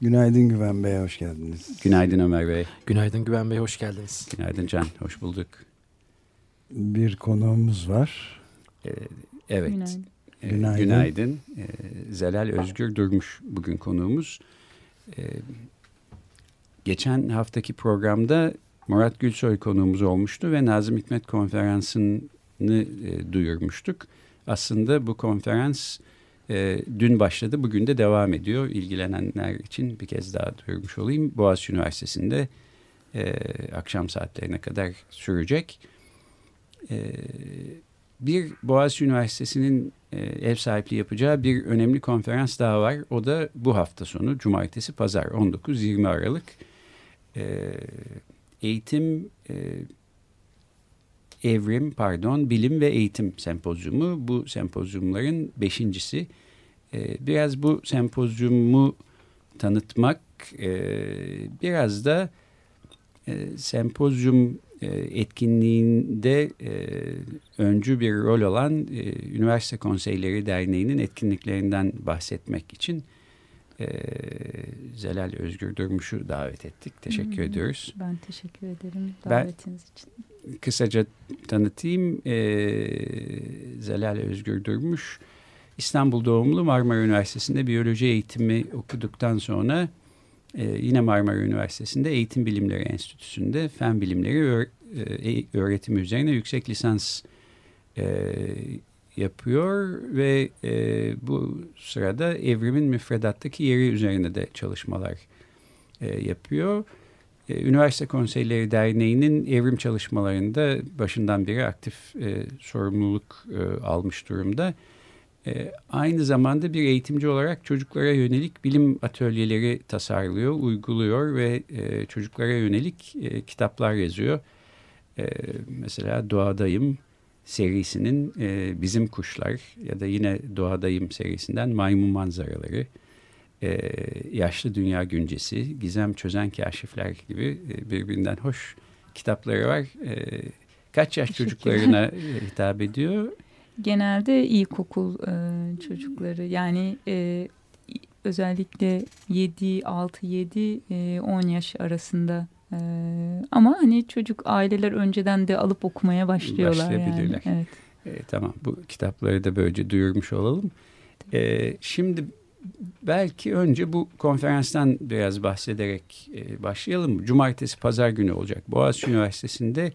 Günaydın Güven Bey, hoş geldiniz. Günaydın Ömer Bey. Günaydın Güven Bey, hoş geldiniz. Günaydın Can, hoş bulduk. Bir konuğumuz var. Ee, evet. Günaydın. Ee, Günaydın. günaydın. Ee, Zelal Özgür Durmuş bugün konuğumuz. Ee, geçen haftaki programda Murat Gülsoy konuğumuz olmuştu ve Nazım Hikmet Konferansı'nı e, duyurmuştuk. Aslında bu konferans e, dün başladı, bugün de devam ediyor. İlgilenenler için bir kez daha duyurmuş olayım. Boğaziçi Üniversitesi'nde e, akşam saatlerine kadar sürecek. E, bir Boğaziçi Üniversitesi'nin e, ev sahipliği yapacağı bir önemli konferans daha var. O da bu hafta sonu, cumartesi, pazar 19-20 Aralık. E, eğitim, e, evrim, pardon, bilim ve eğitim sempozyumu. Bu sempozyumların beşincisi. E, biraz bu sempozyumu tanıtmak, e, biraz da e, sempozyum e, etkinliğinde öncü bir rol olan Üniversite Konseyleri Derneği'nin etkinliklerinden bahsetmek için e, Zelal Özgür Durmuş'u davet ettik. Teşekkür Hmm. ediyoruz. Ben teşekkür ederim Ben- davetiniz için. Kısaca tanıtayım. E, Zelal Özgür Durmuş İstanbul doğumlu Marmara Üniversitesi'nde biyoloji eğitimi okuduktan sonra e, yine Marmara Üniversitesi'nde Eğitim Bilimleri Enstitüsü'nde fen bilimleri öğ- e, öğretimi üzerine yüksek lisans e, yapıyor ve e, bu sırada evrimin müfredattaki yeri üzerine de çalışmalar e, yapıyor. E, Üniversite Konseyleri Derneği'nin evrim çalışmalarında başından beri aktif e, sorumluluk e, almış durumda. E, aynı zamanda bir eğitimci olarak çocuklara yönelik bilim atölyeleri tasarlıyor, uyguluyor ve e, çocuklara yönelik e, kitaplar yazıyor. E, mesela Doğadayım serisinin e, Bizim Kuşlar ya da yine Doğadayım serisinden Maymun Manzaraları, e, Yaşlı Dünya Güncesi, Gizem Çözen Kaşifler gibi e, birbirinden hoş kitapları var. E, kaç yaş çocuklarına e, hitap ediyor? Genelde ilkokul e, çocukları yani e, özellikle 7, 6, 7, e, 10 yaş arasında e, ama hani çocuk aileler önceden de alıp okumaya başlıyorlar yani. Başlayabilirler. Evet. E, tamam bu kitapları da böylece duyurmuş olalım. E, şimdi belki önce bu konferanstan biraz bahsederek e, başlayalım. Cumartesi pazar günü olacak. Boğaziçi Üniversitesi'nde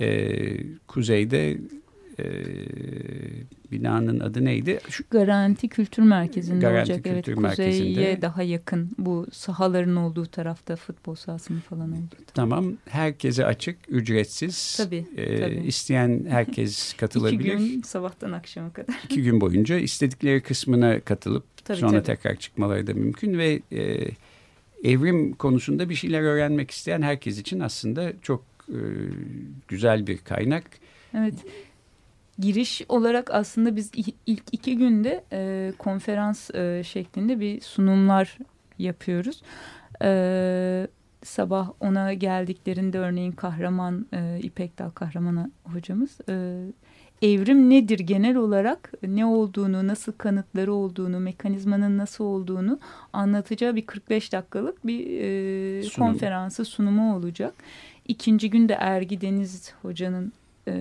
e, kuzeyde e, binanın adı neydi? Şu, Garanti Kültür Merkezi'nde Garanti olacak. Kültür evet, Merkezi'nde. kuzeye daha yakın. Bu sahaların olduğu tarafta futbol sahasının falan olduğu. tamam herkese açık ücretsiz. Tabii, E, tabii. isteyen herkes katılabilir. İki gün sabahtan akşama kadar. iki gün boyunca istedikleri kısmına katılıp Tabii, sonra tabii. tekrar çıkmaları da mümkün ve e, evrim konusunda bir şeyler öğrenmek isteyen herkes için aslında çok e, güzel bir kaynak. Evet. Giriş olarak aslında biz ilk iki günde e, konferans e, şeklinde bir sunumlar yapıyoruz. E, sabah ona geldiklerinde örneğin kahraman e, İpek Dal kahramana hocamız e, evrim nedir genel olarak ne olduğunu nasıl kanıtları olduğunu mekanizmanın nasıl olduğunu anlatacağı bir 45 dakikalık bir e, Sunum. konferansı sunumu olacak. İkinci günde Ergi Deniz hocanın e,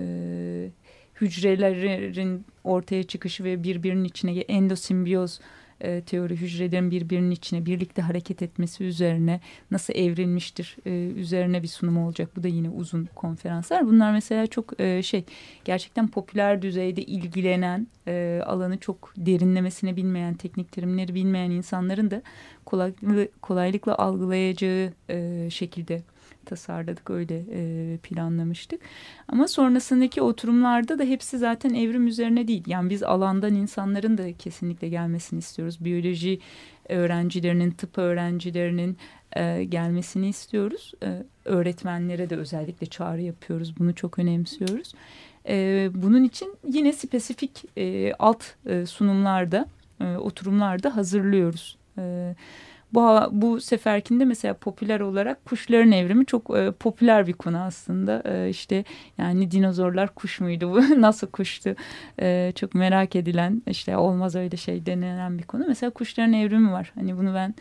hücrelerin ortaya çıkışı ve birbirinin içine endosimbiyoz e, teori hücrelerin birbirinin içine birlikte hareket etmesi üzerine nasıl evrilmiştir e, üzerine bir sunum olacak. Bu da yine uzun konferanslar. Bunlar mesela çok e, şey gerçekten popüler düzeyde ilgilenen e, alanı çok derinlemesine bilmeyen teknik terimleri bilmeyen insanların da kolaylıkla, kolaylıkla algılayacağı e, şekilde tasarladık, öyle e, planlamıştık. Ama sonrasındaki oturumlarda da hepsi zaten evrim üzerine değil. Yani biz alandan insanların da kesinlikle gelmesini istiyoruz. Biyoloji öğrencilerinin, tıp öğrencilerinin e, gelmesini istiyoruz. E, öğretmenlere de özellikle çağrı yapıyoruz. Bunu çok önemsiyoruz. E, bunun için yine spesifik e, alt e, sunumlarda, e, oturumlarda hazırlıyoruz. Evet bu, bu seferkinde mesela popüler olarak kuşların evrimi çok e, popüler bir konu aslında. E, işte yani dinozorlar kuş muydu bu? Nasıl kuştu? E, çok merak edilen işte olmaz öyle şey denilen bir konu. Mesela kuşların evrimi var. Hani bunu ben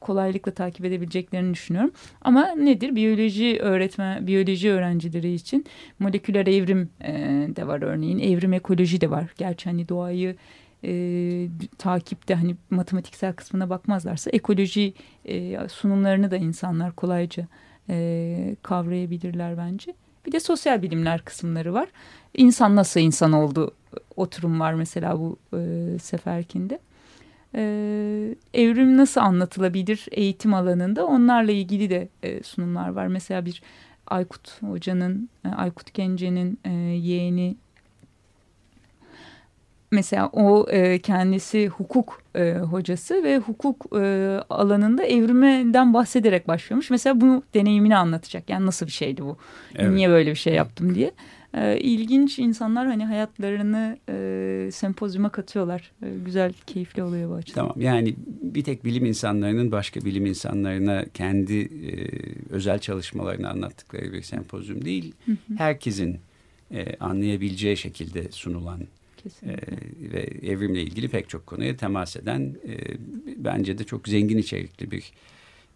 kolaylıkla takip edebileceklerini düşünüyorum. Ama nedir? Biyoloji öğretmen, biyoloji öğrencileri için moleküler evrim e, de var örneğin. Evrim ekoloji de var. Gerçi hani doğayı e, takipte hani matematiksel kısmına bakmazlarsa ekoloji e, sunumlarını da insanlar kolayca e, kavrayabilirler bence. Bir de sosyal bilimler kısımları var. İnsan nasıl insan oldu oturum var mesela bu e, seferkinde. E, evrim nasıl anlatılabilir eğitim alanında onlarla ilgili de e, sunumlar var. Mesela bir Aykut Hoca'nın, e, Aykut Gence'nin e, yeğeni mesela o e, kendisi hukuk e, hocası ve hukuk e, alanında evrimden bahsederek başlıyormuş. Mesela bu deneyimini anlatacak. Yani nasıl bir şeydi bu? Evet. Niye böyle bir şey yaptım diye. E, ilginç insanlar hani hayatlarını e, sempozyuma katıyorlar. E, güzel, keyifli oluyor bu açıdan. Tamam yani bir tek bilim insanlarının başka bilim insanlarına kendi e, özel çalışmalarını anlattıkları bir sempozyum değil. Hı hı. Herkesin e, anlayabileceği şekilde sunulan Kesinlikle. E, ve evrimle ilgili pek çok konuya temas eden e, bence de çok zengin içerikli bir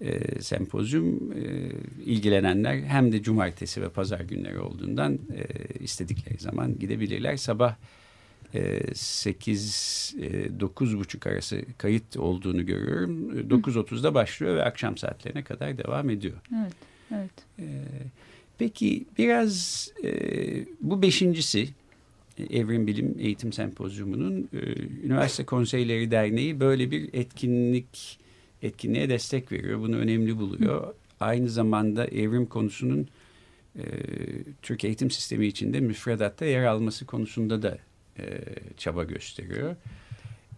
e, sempozyum. E, ilgilenenler hem de cumartesi ve pazar günleri olduğundan e, istedikleri zaman gidebilirler. Sabah e, 8-9.30 e, arası kayıt olduğunu görüyorum. 9.30'da başlıyor ve akşam saatlerine kadar devam ediyor. Evet, evet. E, peki biraz e, bu beşincisi Evrim Bilim Eğitim Sempozyumu'nun e, Üniversite Konseyleri Derneği böyle bir etkinlik etkinliğe destek veriyor. Bunu önemli buluyor. Aynı zamanda evrim konusunun e, Türk eğitim sistemi içinde müfredatta yer alması konusunda da e, çaba gösteriyor.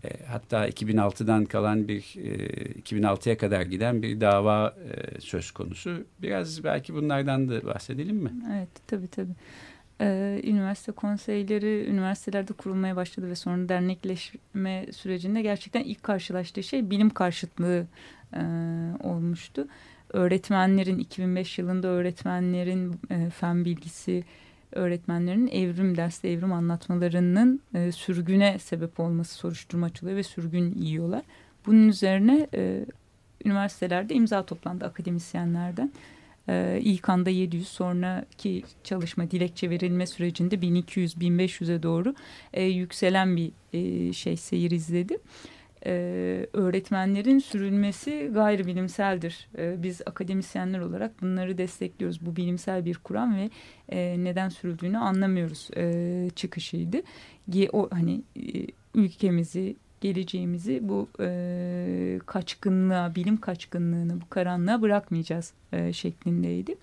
E, hatta 2006'dan kalan bir e, 2006'ya kadar giden bir dava söz konusu. Biraz belki bunlardan da bahsedelim mi? Evet tabii tabii e, üniversite konseyleri üniversitelerde kurulmaya başladı ve sonra dernekleşme sürecinde gerçekten ilk karşılaştığı şey bilim karşıtlığı e, olmuştu. Öğretmenlerin 2005 yılında öğretmenlerin e, fen bilgisi öğretmenlerin evrim derste evrim anlatmalarının e, sürgüne sebep olması soruşturma açılıyor ve sürgün yiyorlar. Bunun üzerine e, üniversitelerde imza toplandı akademisyenlerden. Ee, ilk anda 700 sonraki çalışma dilekçe verilme sürecinde 1200-1500'e doğru e, yükselen bir e, şey seyir izledi. Ee, öğretmenlerin sürülmesi gayri bilimseldir. Ee, biz akademisyenler olarak bunları destekliyoruz. Bu bilimsel bir kuram ve e, neden sürüldüğünü anlamıyoruz e, çıkışıydı. O hani e, ülkemizi geleceğimizi bu e, kaçkınlığa, bilim kaçkınlığını, bu karanlığa bırakmayacağız e, şeklindeydi.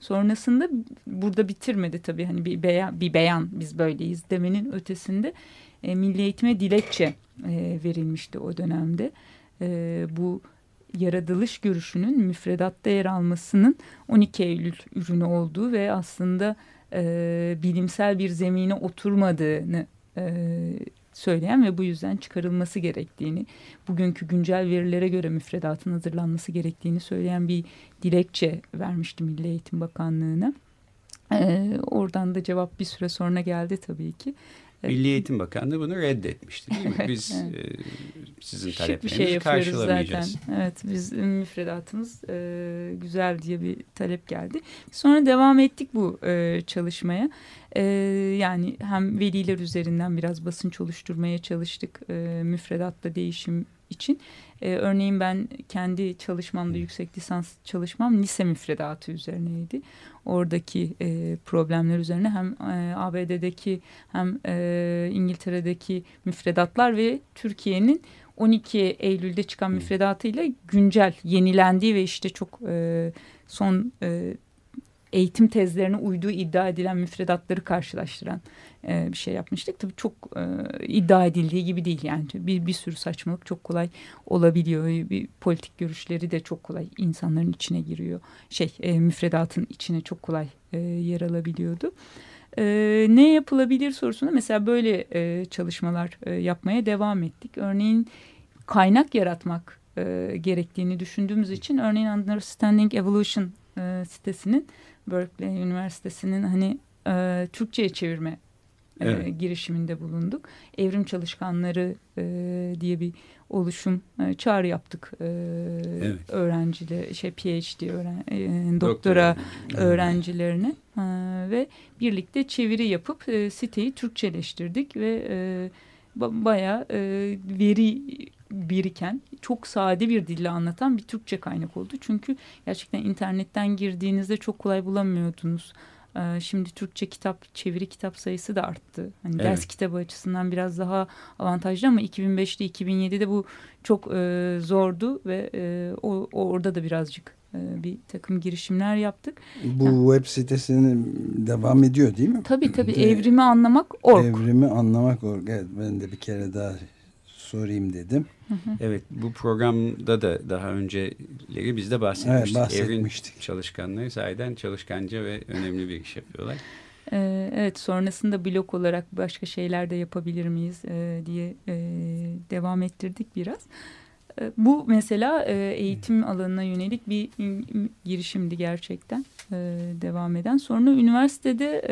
Sonrasında burada bitirmedi tabii hani bir beyan, bir beyan biz böyleyiz demenin ötesinde e, milli eğitime dilekçe e, verilmişti o dönemde. E, bu yaratılış görüşünün müfredatta yer almasının 12 Eylül ürünü olduğu ve aslında e, bilimsel bir zemine oturmadığını e, söyleyen ve bu yüzden çıkarılması gerektiğini, bugünkü güncel verilere göre müfredatın hazırlanması gerektiğini söyleyen bir dilekçe vermişti Milli Eğitim Bakanlığı'na. Ee, oradan da cevap bir süre sonra geldi tabii ki. Milli Eğitim Bakanlığı bunu reddetmişti değil mi? Biz e, sizin taleplerinizi şey karşılamayacağız. Zaten. Evet biz müfredatımız e, güzel diye bir talep geldi. Sonra devam ettik bu e, çalışmaya. E, yani hem veliler üzerinden biraz basınç oluşturmaya çalıştık e, müfredatta değişim için. E, örneğin ben kendi çalışmamda yüksek lisans çalışmam lise müfredatı üzerineydi. Oradaki e, problemler üzerine hem e, ABD'deki hem e, İngiltere'deki müfredatlar ve Türkiye'nin 12 Eylül'de çıkan müfredatıyla güncel, yenilendiği ve işte çok e, son e, eğitim tezlerine uyduğu iddia edilen müfredatları karşılaştıran e, bir şey yapmıştık. Tabii çok e, iddia edildiği gibi değil yani bir, bir sürü saçmalık çok kolay olabiliyor. Bir politik görüşleri de çok kolay insanların içine giriyor. Şey e, müfredatın içine çok kolay e, yer alabiliyordu. E, ne yapılabilir sorusuna mesela böyle e, çalışmalar e, yapmaya devam ettik. Örneğin kaynak yaratmak e, gerektiğini düşündüğümüz için örneğin Understanding Evolution e, sitesinin Berkeley Üniversitesi'nin hani e, Türkçe'ye çevirme e, evet. girişiminde bulunduk. Evrim Çalışkanları e, diye bir oluşum e, çağrı yaptık e, evet. öğrenciler şey PhD öğren, e, doktora öğrencilerine e, ve birlikte çeviri yapıp e, siteyi Türkçeleştirdik ve e, bayağı e, veri biriken, çok sade bir dille anlatan bir Türkçe kaynak oldu. Çünkü gerçekten internetten girdiğinizde çok kolay bulamıyordunuz. Ee, şimdi Türkçe kitap, çeviri kitap sayısı da arttı. Hani evet. ders kitabı açısından biraz daha avantajlı ama 2005'te, 2007'de bu çok e, zordu ve e, o, orada da birazcık e, bir takım girişimler yaptık. Bu yani, web sitesinin devam ediyor değil mi? Tabii tabii. Evrimi anlamak org. Evrimi anlamak org. Evet ben de bir kere daha sorayım dedim. Evet bu programda da daha önceleri biz de bahsetmiştik. Evet, bahsetmiştik. Evrin çalışkanları sahiden çalışkanca ve önemli bir iş yapıyorlar. Ee, evet sonrasında blok olarak başka şeyler de yapabilir miyiz e, diye e, devam ettirdik biraz. E, bu mesela eğitim alanına yönelik bir girişimdi gerçekten devam eden. Sonra üniversitede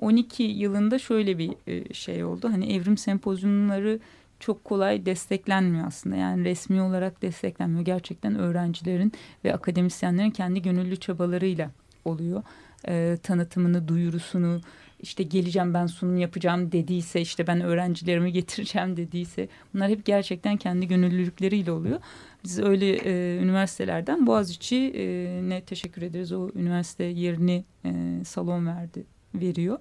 2012 yılında şöyle bir şey oldu. Hani evrim sempozyumları çok kolay desteklenmiyor aslında. Yani resmi olarak desteklenmiyor. Gerçekten öğrencilerin ve akademisyenlerin kendi gönüllü çabalarıyla oluyor. E, tanıtımını, duyurusunu, işte geleceğim ben sunum yapacağım dediyse, işte ben öğrencilerimi getireceğim dediyse bunlar hep gerçekten kendi gönüllülükleriyle oluyor. Biz öyle e, üniversitelerden Boğaziçi e, ne teşekkür ederiz. O üniversite yerini e, salon verdi, veriyor.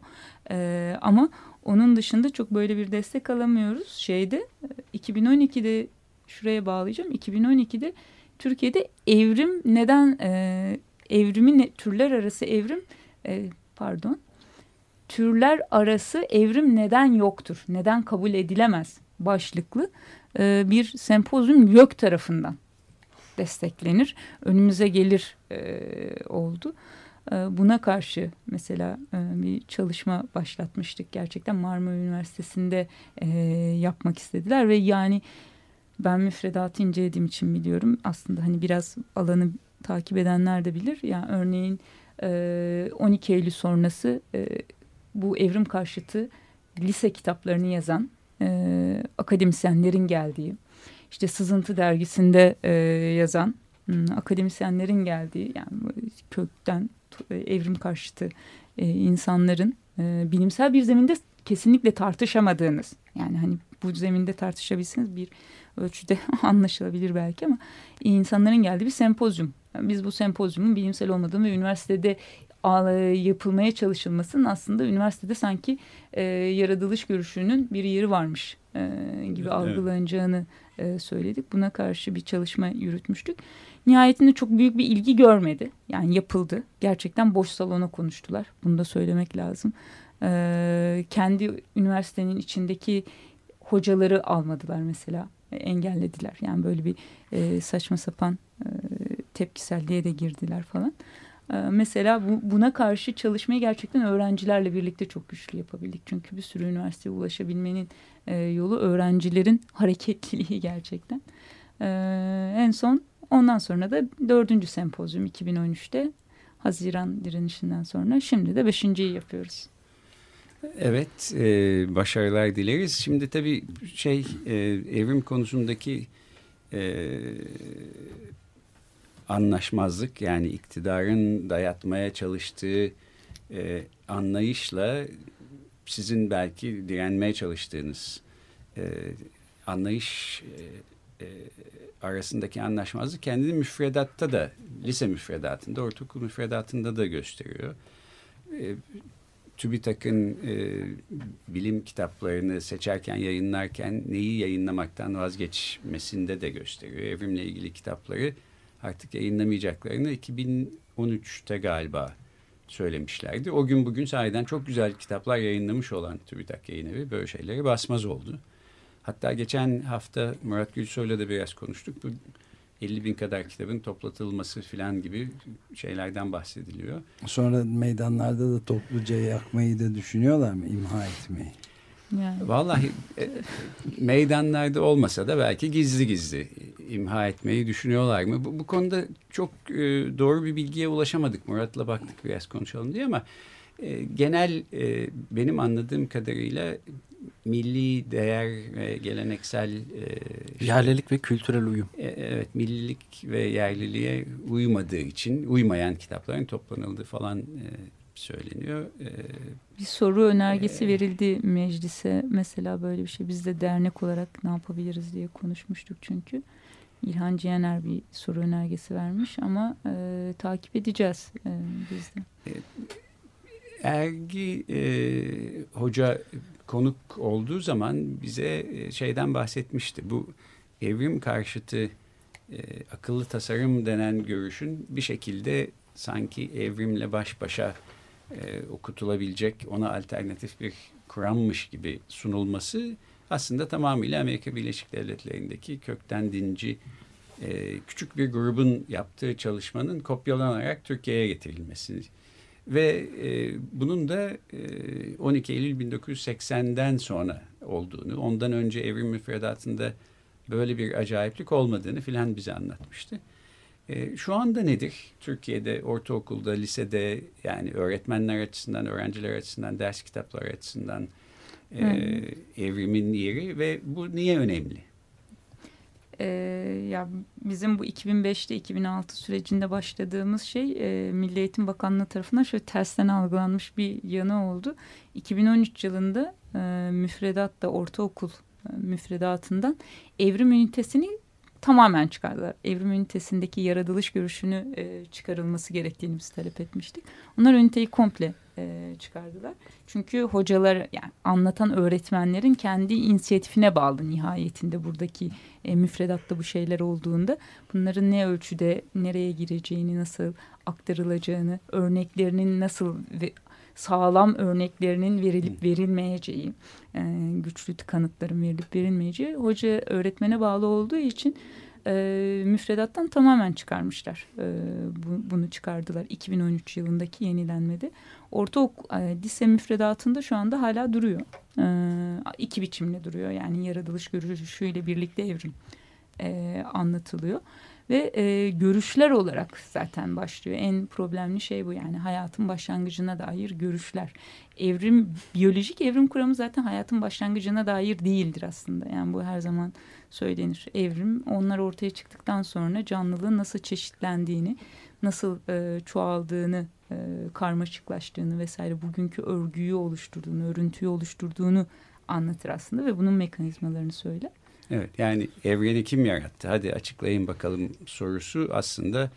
E, ama onun dışında çok böyle bir destek alamıyoruz. Şeyde 2012'de şuraya bağlayacağım. 2012'de Türkiye'de evrim neden e, evrimin türler arası evrim e, pardon türler arası evrim neden yoktur? Neden kabul edilemez? Başlıklı e, bir sempozyum YÖK tarafından desteklenir. Önümüze gelir e, oldu. Ee, buna karşı mesela e, bir çalışma başlatmıştık. Gerçekten Marmara Üniversitesi'nde e, yapmak istediler ve yani ben müfredatı incelediğim için biliyorum. Aslında hani biraz alanı takip edenler de bilir. Yani örneğin 12 e, Eylül sonrası bu evrim karşıtı lise kitaplarını yazan akademisyenlerin geldiği, işte Sızıntı dergisinde yazan hmm, akademisyenlerin geldiği yani kökten evrim karşıtı e, insanların e, bilimsel bir zeminde kesinlikle tartışamadığınız yani hani bu zeminde tartışabilseniz bir ölçüde anlaşılabilir belki ama insanların geldiği bir sempozyum. Yani biz bu sempozyumun bilimsel olmadığını ve üniversitede yapılmaya çalışılmasının aslında üniversitede sanki e, yaratılış görüşünün bir yeri varmış e, gibi evet. algılanacağını e, söyledik. Buna karşı bir çalışma yürütmüştük. Nihayetinde çok büyük bir ilgi görmedi. Yani yapıldı. Gerçekten boş salona konuştular. Bunu da söylemek lazım. Ee, kendi üniversitenin içindeki hocaları almadılar mesela. Engellediler. Yani böyle bir e, saçma sapan e, tepkiselliğe de girdiler falan. E, mesela bu, buna karşı çalışmayı gerçekten öğrencilerle birlikte çok güçlü yapabildik. Çünkü bir sürü üniversiteye ulaşabilmenin e, yolu öğrencilerin hareketliliği gerçekten. E, en son Ondan sonra da dördüncü sempozyum 2013'te Haziran direnişinden sonra şimdi de beşinciyi yapıyoruz. Evet, e, başarılar dileriz. Şimdi tabii şey e, evrim konusundaki e, anlaşmazlık yani iktidarın dayatmaya çalıştığı e, anlayışla sizin belki direnmeye çalıştığınız e, anlayış e, e arasındaki anlaşmazlık kendini müfredatta da lise müfredatında, ortaokul müfredatında da gösteriyor. E, TÜBİTAK'ın e, bilim kitaplarını seçerken, yayınlarken neyi yayınlamaktan vazgeçmesinde de gösteriyor. Evrimle ilgili kitapları artık yayınlamayacaklarını 2013'te galiba söylemişlerdi. O gün bugün sahiden çok güzel kitaplar yayınlamış olan TÜBİTAK yayın evi böyle şeyleri basmaz oldu. Hatta geçen hafta Murat Gülsoy'la da biraz konuştuk. Bu 50 bin kadar kitabın toplatılması falan gibi şeylerden bahsediliyor. Sonra meydanlarda da topluca yakmayı da düşünüyorlar mı? İmha etmeyi. Yani. Vallahi e, meydanlarda olmasa da belki gizli gizli imha etmeyi düşünüyorlar mı? Bu, bu konuda çok e, doğru bir bilgiye ulaşamadık. Murat'la baktık biraz konuşalım diye ama e, genel e, benim anladığım kadarıyla milli değer ve geleneksel e, yerlilik ve kültürel uyum. E, evet, millilik ve yerliliğe uymadığı için uymayan kitapların toplanıldığı falan e, söyleniyor. E, bir soru önergesi e, verildi meclise mesela böyle bir şey. Biz de dernek olarak ne yapabiliriz diye konuşmuştuk çünkü. İlhan Cihaner bir soru önergesi vermiş ama e, takip edeceğiz e, biz de. E, Ergi e, Hoca konuk olduğu zaman bize e, şeyden bahsetmişti. Bu evrim karşıtı e, akıllı tasarım denen görüşün bir şekilde sanki evrimle baş başa e, okutulabilecek ona alternatif bir kurammış gibi sunulması aslında tamamıyla Amerika Birleşik Devletleri'ndeki kökten dinci e, küçük bir grubun yaptığı çalışmanın kopyalanarak Türkiye'ye getirilmesi ve e, bunun da e, 12 Eylül 1980'den sonra olduğunu, ondan önce evrim müfredatında böyle bir acayiplik olmadığını filan bize anlatmıştı. E, şu anda nedir? Türkiye'de ortaokulda, lisede yani öğretmenler açısından, öğrenciler açısından, ders kitapları açısından e, evrimin yeri ve bu niye önemli? E, ya bizim bu 2005'te 2006 sürecinde başladığımız şey e, Milli Eğitim Bakanlığı tarafından şöyle tersten algılanmış bir yanı oldu. 2013 yılında e, müfredatta ortaokul e, müfredatından evrim ünitesini tamamen çıkardılar. Evrim ünitesindeki yaratılış görüşünü e, çıkarılması gerektiğini biz talep etmiştik. Onlar üniteyi komple e, çıkardılar. Çünkü hocalar yani anlatan öğretmenlerin kendi inisiyatifine bağlı nihayetinde buradaki e, müfredatta bu şeyler olduğunda bunların ne ölçüde nereye gireceğini nasıl aktarılacağını örneklerinin nasıl ve sağlam örneklerinin verilip verilmeyeceği, e, güçlü kanıtların verilip verilmeyeceği hoca öğretmene bağlı olduğu için e, müfredattan tamamen çıkarmışlar. E, bu, bunu çıkardılar 2013 yılındaki yenilenmede. Ortaokul e, lise müfredatında şu anda hala duruyor. E, iki biçimle duruyor. Yani yaratılış görüşüyle birlikte evrim e, anlatılıyor. Ve e, görüşler olarak zaten başlıyor. En problemli şey bu yani hayatın başlangıcına dair görüşler. Evrim, biyolojik evrim kuramı zaten hayatın başlangıcına dair değildir aslında. Yani bu her zaman söylenir. Evrim onlar ortaya çıktıktan sonra canlılığın nasıl çeşitlendiğini, nasıl e, çoğaldığını, e, karmaşıklaştığını vesaire bugünkü örgüyü oluşturduğunu, örüntüyü oluşturduğunu anlatır aslında ve bunun mekanizmalarını söyler. Evet yani evreni kim yarattı? Hadi açıklayın bakalım sorusu aslında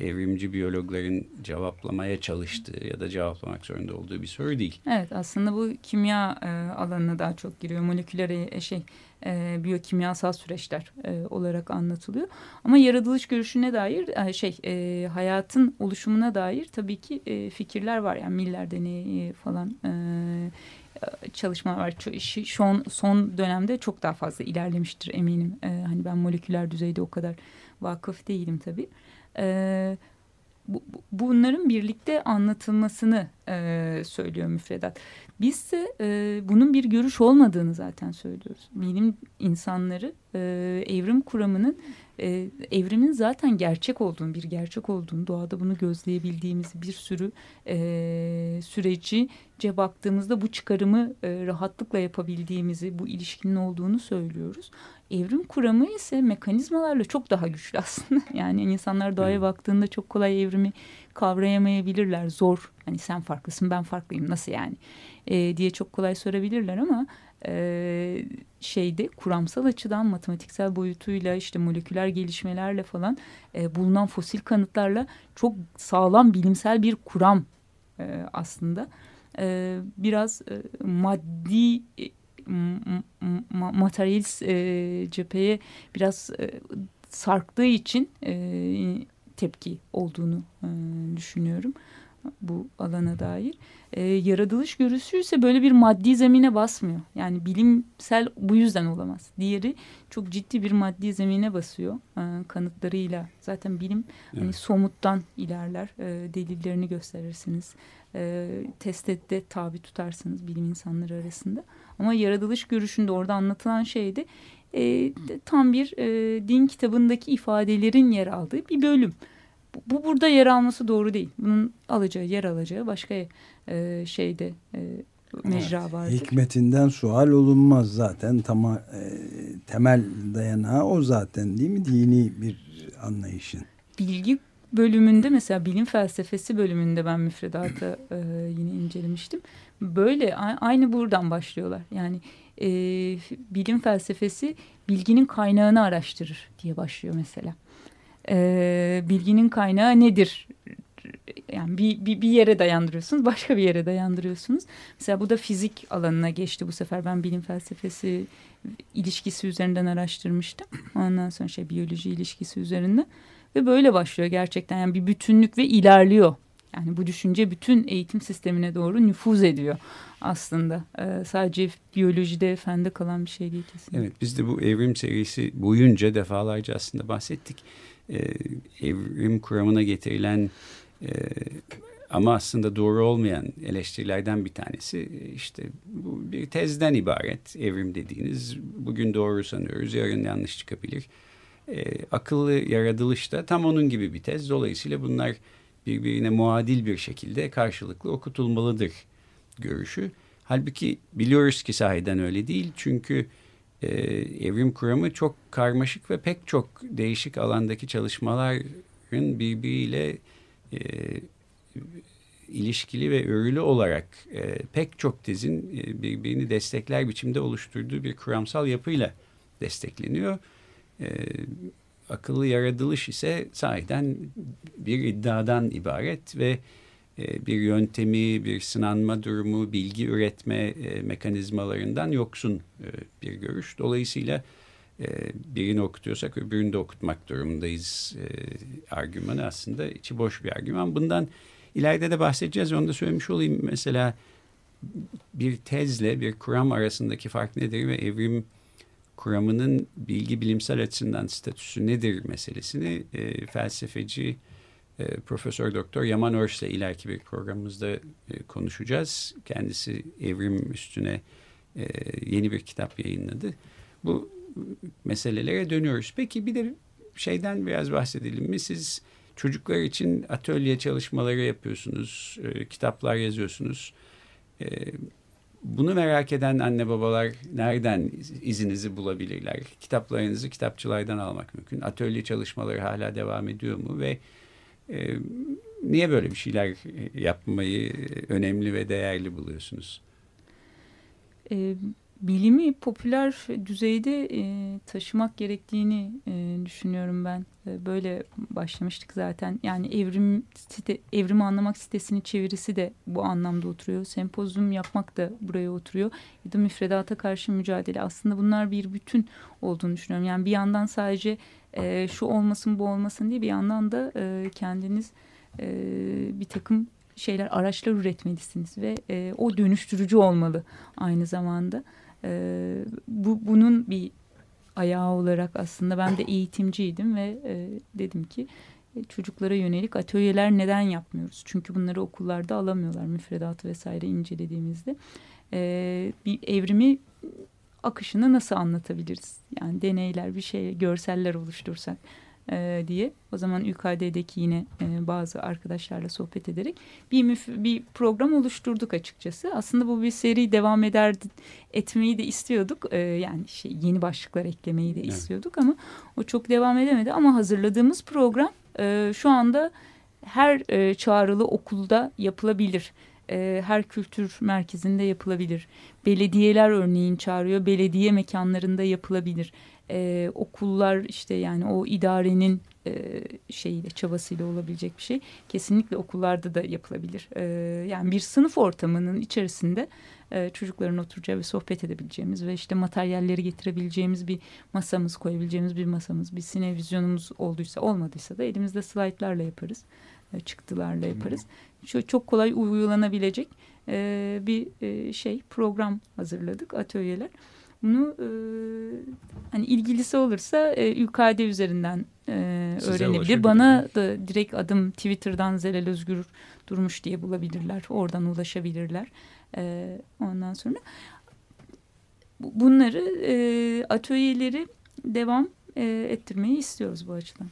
evrimci biyologların cevaplamaya çalıştığı ya da cevaplamak zorunda olduğu bir soru değil. Evet aslında bu kimya e, alanına daha çok giriyor. Moleküler e, şey e, biyokimyasal süreçler e, olarak anlatılıyor. Ama yaratılış görüşüne dair e, şey e, hayatın oluşumuna dair tabii ki e, fikirler var. Yani Miller deneyi falan e, çalışma var. An son dönemde çok daha fazla ilerlemiştir eminim. E, hani ben moleküler düzeyde o kadar vakıf değilim tabii. E, bu, bunların birlikte anlatılmasını e, söylüyor müfredat. Biz ise e, bunun bir görüş olmadığını zaten söylüyoruz. Bilim insanları e, evrim kuramının e, evrimin zaten gerçek olduğunu, bir gerçek olduğunu, doğada bunu gözleyebildiğimiz bir sürü e, süreci baktığımızda bu çıkarımı e, rahatlıkla yapabildiğimizi, bu ilişkinin olduğunu söylüyoruz. Evrim kuramı ise mekanizmalarla çok daha güçlü aslında. Yani insanlar doğaya hmm. baktığında çok kolay evrimi kavrayamayabilirler. Zor. Hani sen farklısın ben farklıyım nasıl yani e, diye çok kolay sorabilirler ama e, şeyde kuramsal açıdan matematiksel boyutuyla işte moleküler gelişmelerle falan e, bulunan fosil kanıtlarla çok sağlam bilimsel bir kuram e, aslında. e, biraz e, maddi e, ma materyalist e, cepheye biraz e, sarktığı için e, tepki olduğunu e, düşünüyorum bu alana dair. E, yaratılış görüsü ise böyle bir maddi zemine basmıyor. Yani bilimsel bu yüzden olamaz. Diğeri çok ciddi bir maddi zemine basıyor e, kanıtlarıyla. Zaten bilim hani evet. hani somuttan ilerler. E, delillerini gösterirsiniz. E, teste tabi tutarsınız bilim insanları arasında. Ama yaratılış görüşünde orada anlatılan şeydi e, tam bir e, din kitabındaki ifadelerin yer aldığı bir bölüm. Bu, bu burada yer alması doğru değil. Bunun alacağı, yer alacağı başka e, şeyde e, mecra evet, vardır. Hikmetinden sual olunmaz zaten. Tama, e, temel dayanağı o zaten değil mi? Dini bir anlayışın. Bilgi bölümünde mesela bilim felsefesi bölümünde ben müfredatı e, yine incelemiştim. Böyle aynı buradan başlıyorlar. Yani e, bilim felsefesi bilginin kaynağını araştırır diye başlıyor mesela. E, bilginin kaynağı nedir? Yani bir, bir, bir yere dayandırıyorsunuz, başka bir yere dayandırıyorsunuz. Mesela bu da fizik alanına geçti bu sefer. Ben bilim felsefesi ilişkisi üzerinden araştırmıştım. Ondan sonra şey biyoloji ilişkisi üzerinden. Ve böyle başlıyor gerçekten. Yani bir bütünlük ve ilerliyor. Yani bu düşünce bütün eğitim sistemine doğru nüfuz ediyor aslında. Ee, sadece biyolojide, fende kalan bir şey değil kesinlikle. Evet biz de bu evrim serisi boyunca defalarca aslında bahsettik. Ee, evrim kuramına getirilen e, ama aslında doğru olmayan eleştirilerden bir tanesi işte bu bir tezden ibaret evrim dediğiniz. Bugün doğru sanıyoruz, yarın yanlış çıkabilir. Ee, akıllı yaratılış da tam onun gibi bir tez. Dolayısıyla bunlar birbirine muadil bir şekilde karşılıklı okutulmalıdır görüşü. Halbuki biliyoruz ki sahiden öyle değil. Çünkü e, evrim kuramı çok karmaşık ve pek çok değişik alandaki çalışmaların birbiriyle e, ilişkili ve örülü olarak e, pek çok tezin e, birbirini destekler biçimde oluşturduğu bir kuramsal yapıyla destekleniyor. E, akıllı yaratılış ise sahiden bir iddiadan ibaret ve bir yöntemi, bir sınanma durumu, bilgi üretme e, mekanizmalarından yoksun e, bir görüş. Dolayısıyla birini okutuyorsak öbürünü de okutmak durumundayız argümanı aslında içi boş bir argüman. Bundan ileride de bahsedeceğiz. Onu da söylemiş olayım. Mesela bir tezle bir kuram arasındaki fark nedir ve evrim kuramının bilgi bilimsel açısından statüsü nedir meselesini e, felsefeci e, Profesör Doktor Yaman Örs ile ileriki bir programımızda e, konuşacağız. Kendisi evrim üstüne e, yeni bir kitap yayınladı. Bu meselelere dönüyoruz. Peki bir de şeyden biraz bahsedelim mi? Siz çocuklar için atölye çalışmaları yapıyorsunuz, e, kitaplar yazıyorsunuz. E, bunu merak eden anne babalar nereden izinizi bulabilirler? Kitaplarınızı kitapçılardan almak mümkün. Atölye çalışmaları hala devam ediyor mu ve e, niye böyle bir şeyler yapmayı önemli ve değerli buluyorsunuz? E, bilimi popüler düzeyde e, taşımak gerektiğini e, düşünüyorum ben. E, böyle başlamıştık zaten. Yani evrim site, evrimi anlamak sitesinin çevirisi de bu anlamda oturuyor. Sempozyum yapmak da buraya oturuyor. Ya da müfredata karşı mücadele. Aslında bunlar bir bütün olduğunu düşünüyorum. Yani bir yandan sadece e, şu olmasın bu olmasın diye bir yandan da e, kendiniz e, bir takım şeyler araçlar üretmelisiniz ve e, o dönüştürücü olmalı aynı zamanda. E, bu bunun bir ayağı olarak aslında ben de eğitimciydim ve e, dedim ki e, çocuklara yönelik atölyeler neden yapmıyoruz? Çünkü bunları okullarda alamıyorlar müfredatı vesaire incelediğimizde. E, bir evrimi akışını nasıl anlatabiliriz? Yani deneyler, bir şey, görseller oluştursak e, diye. O zaman UKD'deki yine e, bazı arkadaşlarla sohbet ederek bir bir program oluşturduk açıkçası. Aslında bu bir seri devam eder etmeyi de istiyorduk. E, yani şey yeni başlıklar eklemeyi de istiyorduk evet. ama o çok devam edemedi. Ama hazırladığımız program e, şu anda her e, çağrılı okulda yapılabilir e, her kültür merkezinde yapılabilir. Belediyeler örneğin çağırıyor. Belediye mekanlarında yapılabilir. E, okullar işte yani o idarenin e, şeyiyle çabasıyla olabilecek bir şey. Kesinlikle okullarda da yapılabilir. E, yani bir sınıf ortamının içerisinde e, çocukların oturacağı ve sohbet edebileceğimiz ve işte materyalleri getirebileceğimiz bir masamız koyabileceğimiz bir masamız bir sinevizyonumuz olduysa olmadıysa da elimizde slaytlarla yaparız. Çıktılarla yaparız. Çok, çok kolay uygulanabilecek e, bir e, şey program hazırladık atölyeler. Bunu e, hani ilgilisi olursa e, ÜKD üzerinden e, öğrenebilir. Bana da direkt adım Twitter'dan Zelal Özgür Durmuş diye bulabilirler. Oradan ulaşabilirler. E, ondan sonra bunları e, atölyeleri devam e, ettirmeyi istiyoruz bu açıdan.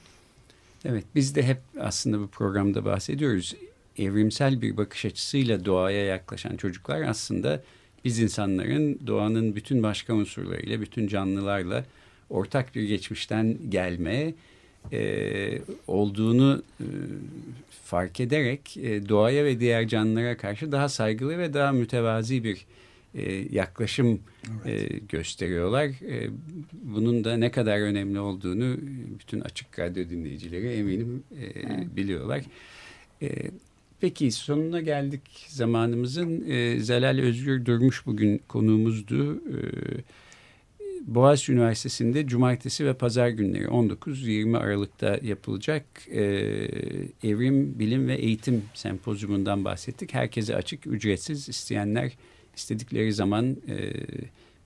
Evet biz de hep aslında bu programda bahsediyoruz. Evrimsel bir bakış açısıyla doğaya yaklaşan çocuklar aslında biz insanların doğanın bütün başka unsurlarıyla, bütün canlılarla ortak bir geçmişten gelme e, olduğunu e, fark ederek e, doğaya ve diğer canlılara karşı daha saygılı ve daha mütevazi bir yaklaşım evet. e, gösteriyorlar. E, bunun da ne kadar önemli olduğunu bütün açık radyo dinleyicileri eminim e, evet. biliyorlar. E, peki sonuna geldik zamanımızın. E, Zelal Özgür Durmuş bugün konuğumuzdu. E, Boğaziçi Üniversitesi'nde cumartesi ve pazar günleri 19-20 Aralık'ta yapılacak e, Evrim, Bilim ve Eğitim Sempozyumundan bahsettik. Herkese açık, ücretsiz isteyenler istedikleri zaman e,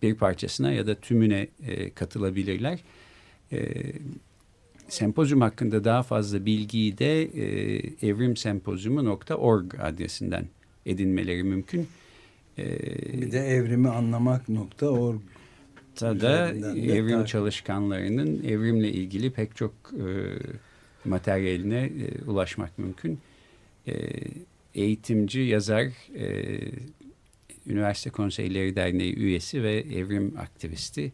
bir parçasına ya da tümüne e, katılabilirler. E, sempozyum hakkında daha fazla bilgiyi de e, evrimsempozyumu.org adresinden edinmeleri mümkün. E, bir de evrimi anlamak.org da evrim çalışkanlarının evrimle ilgili pek çok e, materyaline e, ulaşmak mümkün. E, eğitimci, yazar, e, Üniversite Konseyleri Derneği üyesi ve evrim aktivisti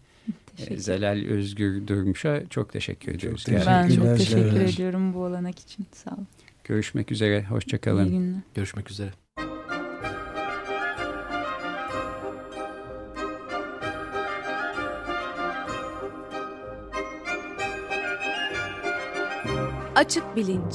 e, Zelal Özgür Durmuş'a çok teşekkür ediyoruz. Çok ben çok teşekkür ediyorum bu olanak için. Sağ olun. Görüşmek üzere. Hoşçakalın. İyi günler. Görüşmek üzere. Açık Bilinç